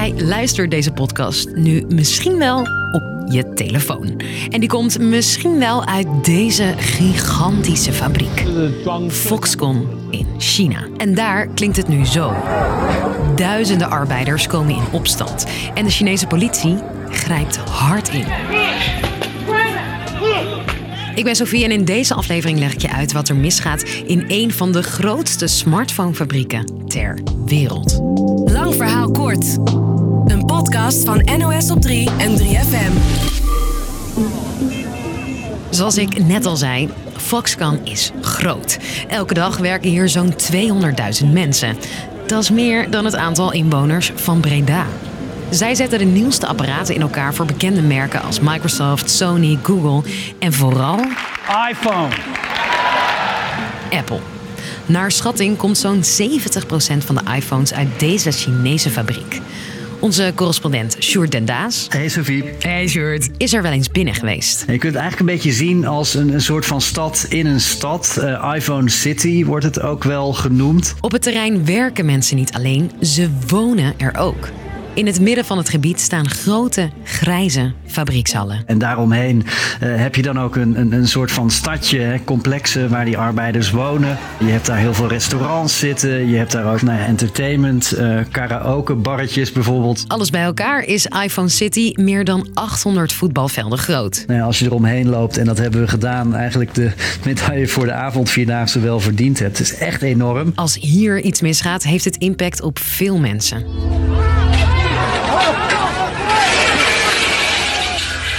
Jij luistert deze podcast nu misschien wel op je telefoon. En die komt misschien wel uit deze gigantische fabriek. Foxconn in China. En daar klinkt het nu zo. Duizenden arbeiders komen in opstand. En de Chinese politie grijpt hard in. Ik ben Sofie en in deze aflevering leg ik je uit wat er misgaat in een van de grootste smartphonefabrieken ter wereld. Lang verhaal kort. Een podcast van NOS op 3 en 3FM. Zoals ik net al zei, Foxconn is groot. Elke dag werken hier zo'n 200.000 mensen. Dat is meer dan het aantal inwoners van Breda. Zij zetten de nieuwste apparaten in elkaar voor bekende merken als Microsoft, Sony, Google en vooral iPhone. Apple. Naar schatting komt zo'n 70% van de iPhones uit deze Chinese fabriek. Onze correspondent Sjoerd Dendaas. Hey Sophie. Hey Sjoerd. Is er wel eens binnen geweest? Je kunt het eigenlijk een beetje zien als een, een soort van stad in een stad. Uh, iPhone City wordt het ook wel genoemd. Op het terrein werken mensen niet alleen, ze wonen er ook. In het midden van het gebied staan grote grijze fabriekshallen. En daaromheen uh, heb je dan ook een, een, een soort van stadje, hè, complexen waar die arbeiders wonen. Je hebt daar heel veel restaurants zitten. Je hebt daar ook nou ja, entertainment, uh, karaoke, barretjes bijvoorbeeld. Alles bij elkaar is iPhone City meer dan 800 voetbalvelden groot. Nou ja, als je eromheen loopt, en dat hebben we gedaan, eigenlijk de medaille voor de avondvierdaagse wel verdiend hebt. Het is echt enorm. Als hier iets misgaat, heeft het impact op veel mensen.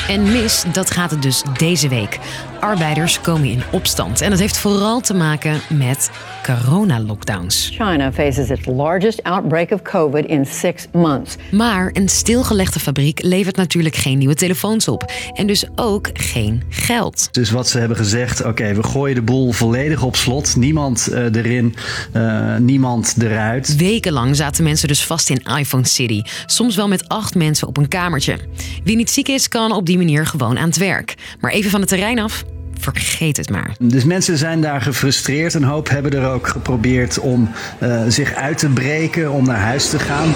En mis, dat gaat het dus deze week. Arbeiders komen in opstand. En dat heeft vooral te maken met corona-lockdowns. China faces its largest outbreak of COVID in six months. Maar een stilgelegde fabriek levert natuurlijk geen nieuwe telefoons op. En dus ook geen geld. Dus wat ze hebben gezegd, oké, we gooien de boel volledig op slot. Niemand uh, erin, uh, niemand eruit. Wekenlang zaten mensen dus vast in iPhone City. Soms wel met acht mensen op een kamertje. Wie niet ziek is, kan op die manier gewoon aan het werk. Maar even van het terrein af, vergeet het maar. Dus mensen zijn daar gefrustreerd. Een hoop hebben er ook geprobeerd om uh, zich uit te breken, om naar huis te gaan.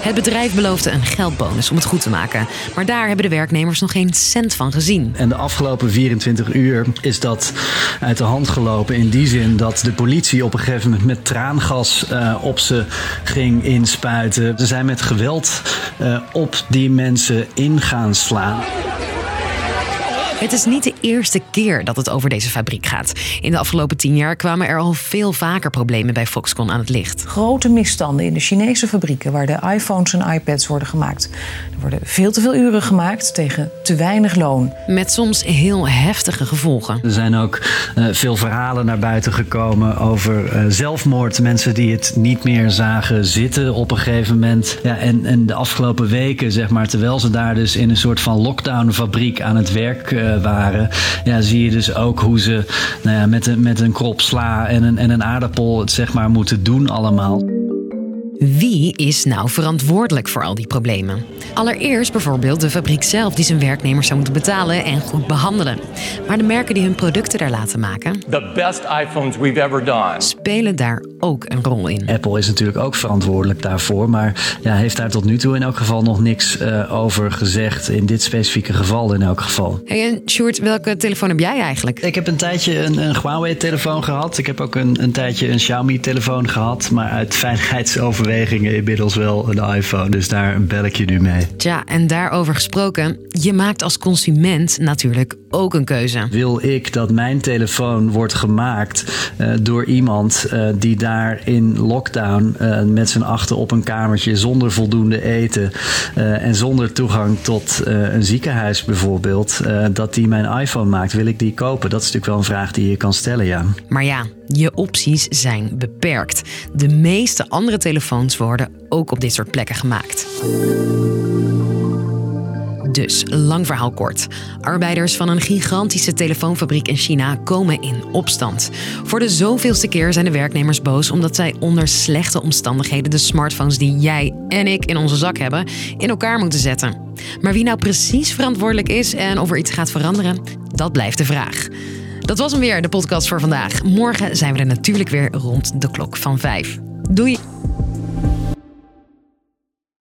Het bedrijf beloofde een geldbonus om het goed te maken. Maar daar hebben de werknemers nog geen cent van gezien. En de afgelopen 24 uur is dat uit de hand gelopen. In die zin dat de politie op een gegeven moment met traangas uh, op ze ging inspuiten. Ze zijn met geweld uh, op die mensen in gaan slaan. Het is niet de eerste keer dat het over deze fabriek gaat. In de afgelopen tien jaar kwamen er al veel vaker problemen bij Foxconn aan het licht. Grote misstanden in de Chinese fabrieken waar de iPhones en iPads worden gemaakt. Er worden veel te veel uren gemaakt tegen te weinig loon. Met soms heel heftige gevolgen. Er zijn ook uh, veel verhalen naar buiten gekomen over uh, zelfmoord. Mensen die het niet meer zagen zitten op een gegeven moment. Ja, en, en de afgelopen weken, zeg maar, terwijl ze daar dus in een soort van lockdown-fabriek aan het werk uh, waren, ja, zie je dus ook hoe ze nou ja, met, een, met een krop sla en een, en een aardappel het zeg maar moeten doen allemaal. Wie is nou verantwoordelijk voor al die problemen? Allereerst bijvoorbeeld de fabriek zelf die zijn werknemers zou moeten betalen en goed behandelen. Maar de merken die hun producten daar laten maken, The best iPhones we've ever done. spelen daar ook een rol in. Apple is natuurlijk ook verantwoordelijk daarvoor, maar ja, heeft daar tot nu toe in elk geval nog niks uh, over gezegd. In dit specifieke geval in elk geval. Hey, en Sjoerd, welke telefoon heb jij eigenlijk? Ik heb een tijdje een, een Huawei-telefoon gehad. Ik heb ook een, een tijdje een Xiaomi-telefoon gehad, maar uit veiligheidsoverwegingen inmiddels wel een iPhone. Dus daar bel ik je nu mee. Tja, en daarover gesproken, je maakt als consument natuurlijk ook een keuze. Wil ik dat mijn telefoon wordt gemaakt uh, door iemand uh, die daar in lockdown uh, met z'n achter op een kamertje zonder voldoende eten en zonder toegang tot een ziekenhuis bijvoorbeeld, dat die mijn iPhone maakt? Wil ik die kopen? Dat is natuurlijk wel een vraag die je kan stellen, ja. Maar ja, je opties zijn beperkt. De meeste andere telefoons worden ook op dit soort plekken gemaakt. Dus, lang verhaal kort. Arbeiders van een gigantische telefoonfabriek in China komen in opstand. Voor de zoveelste keer zijn de werknemers boos omdat zij onder slechte omstandigheden de smartphones die jij en ik in onze zak hebben in elkaar moeten zetten. Maar wie nou precies verantwoordelijk is en of er iets gaat veranderen, dat blijft de vraag. Dat was hem weer, de podcast voor vandaag. Morgen zijn we er natuurlijk weer rond de klok van vijf. Doei!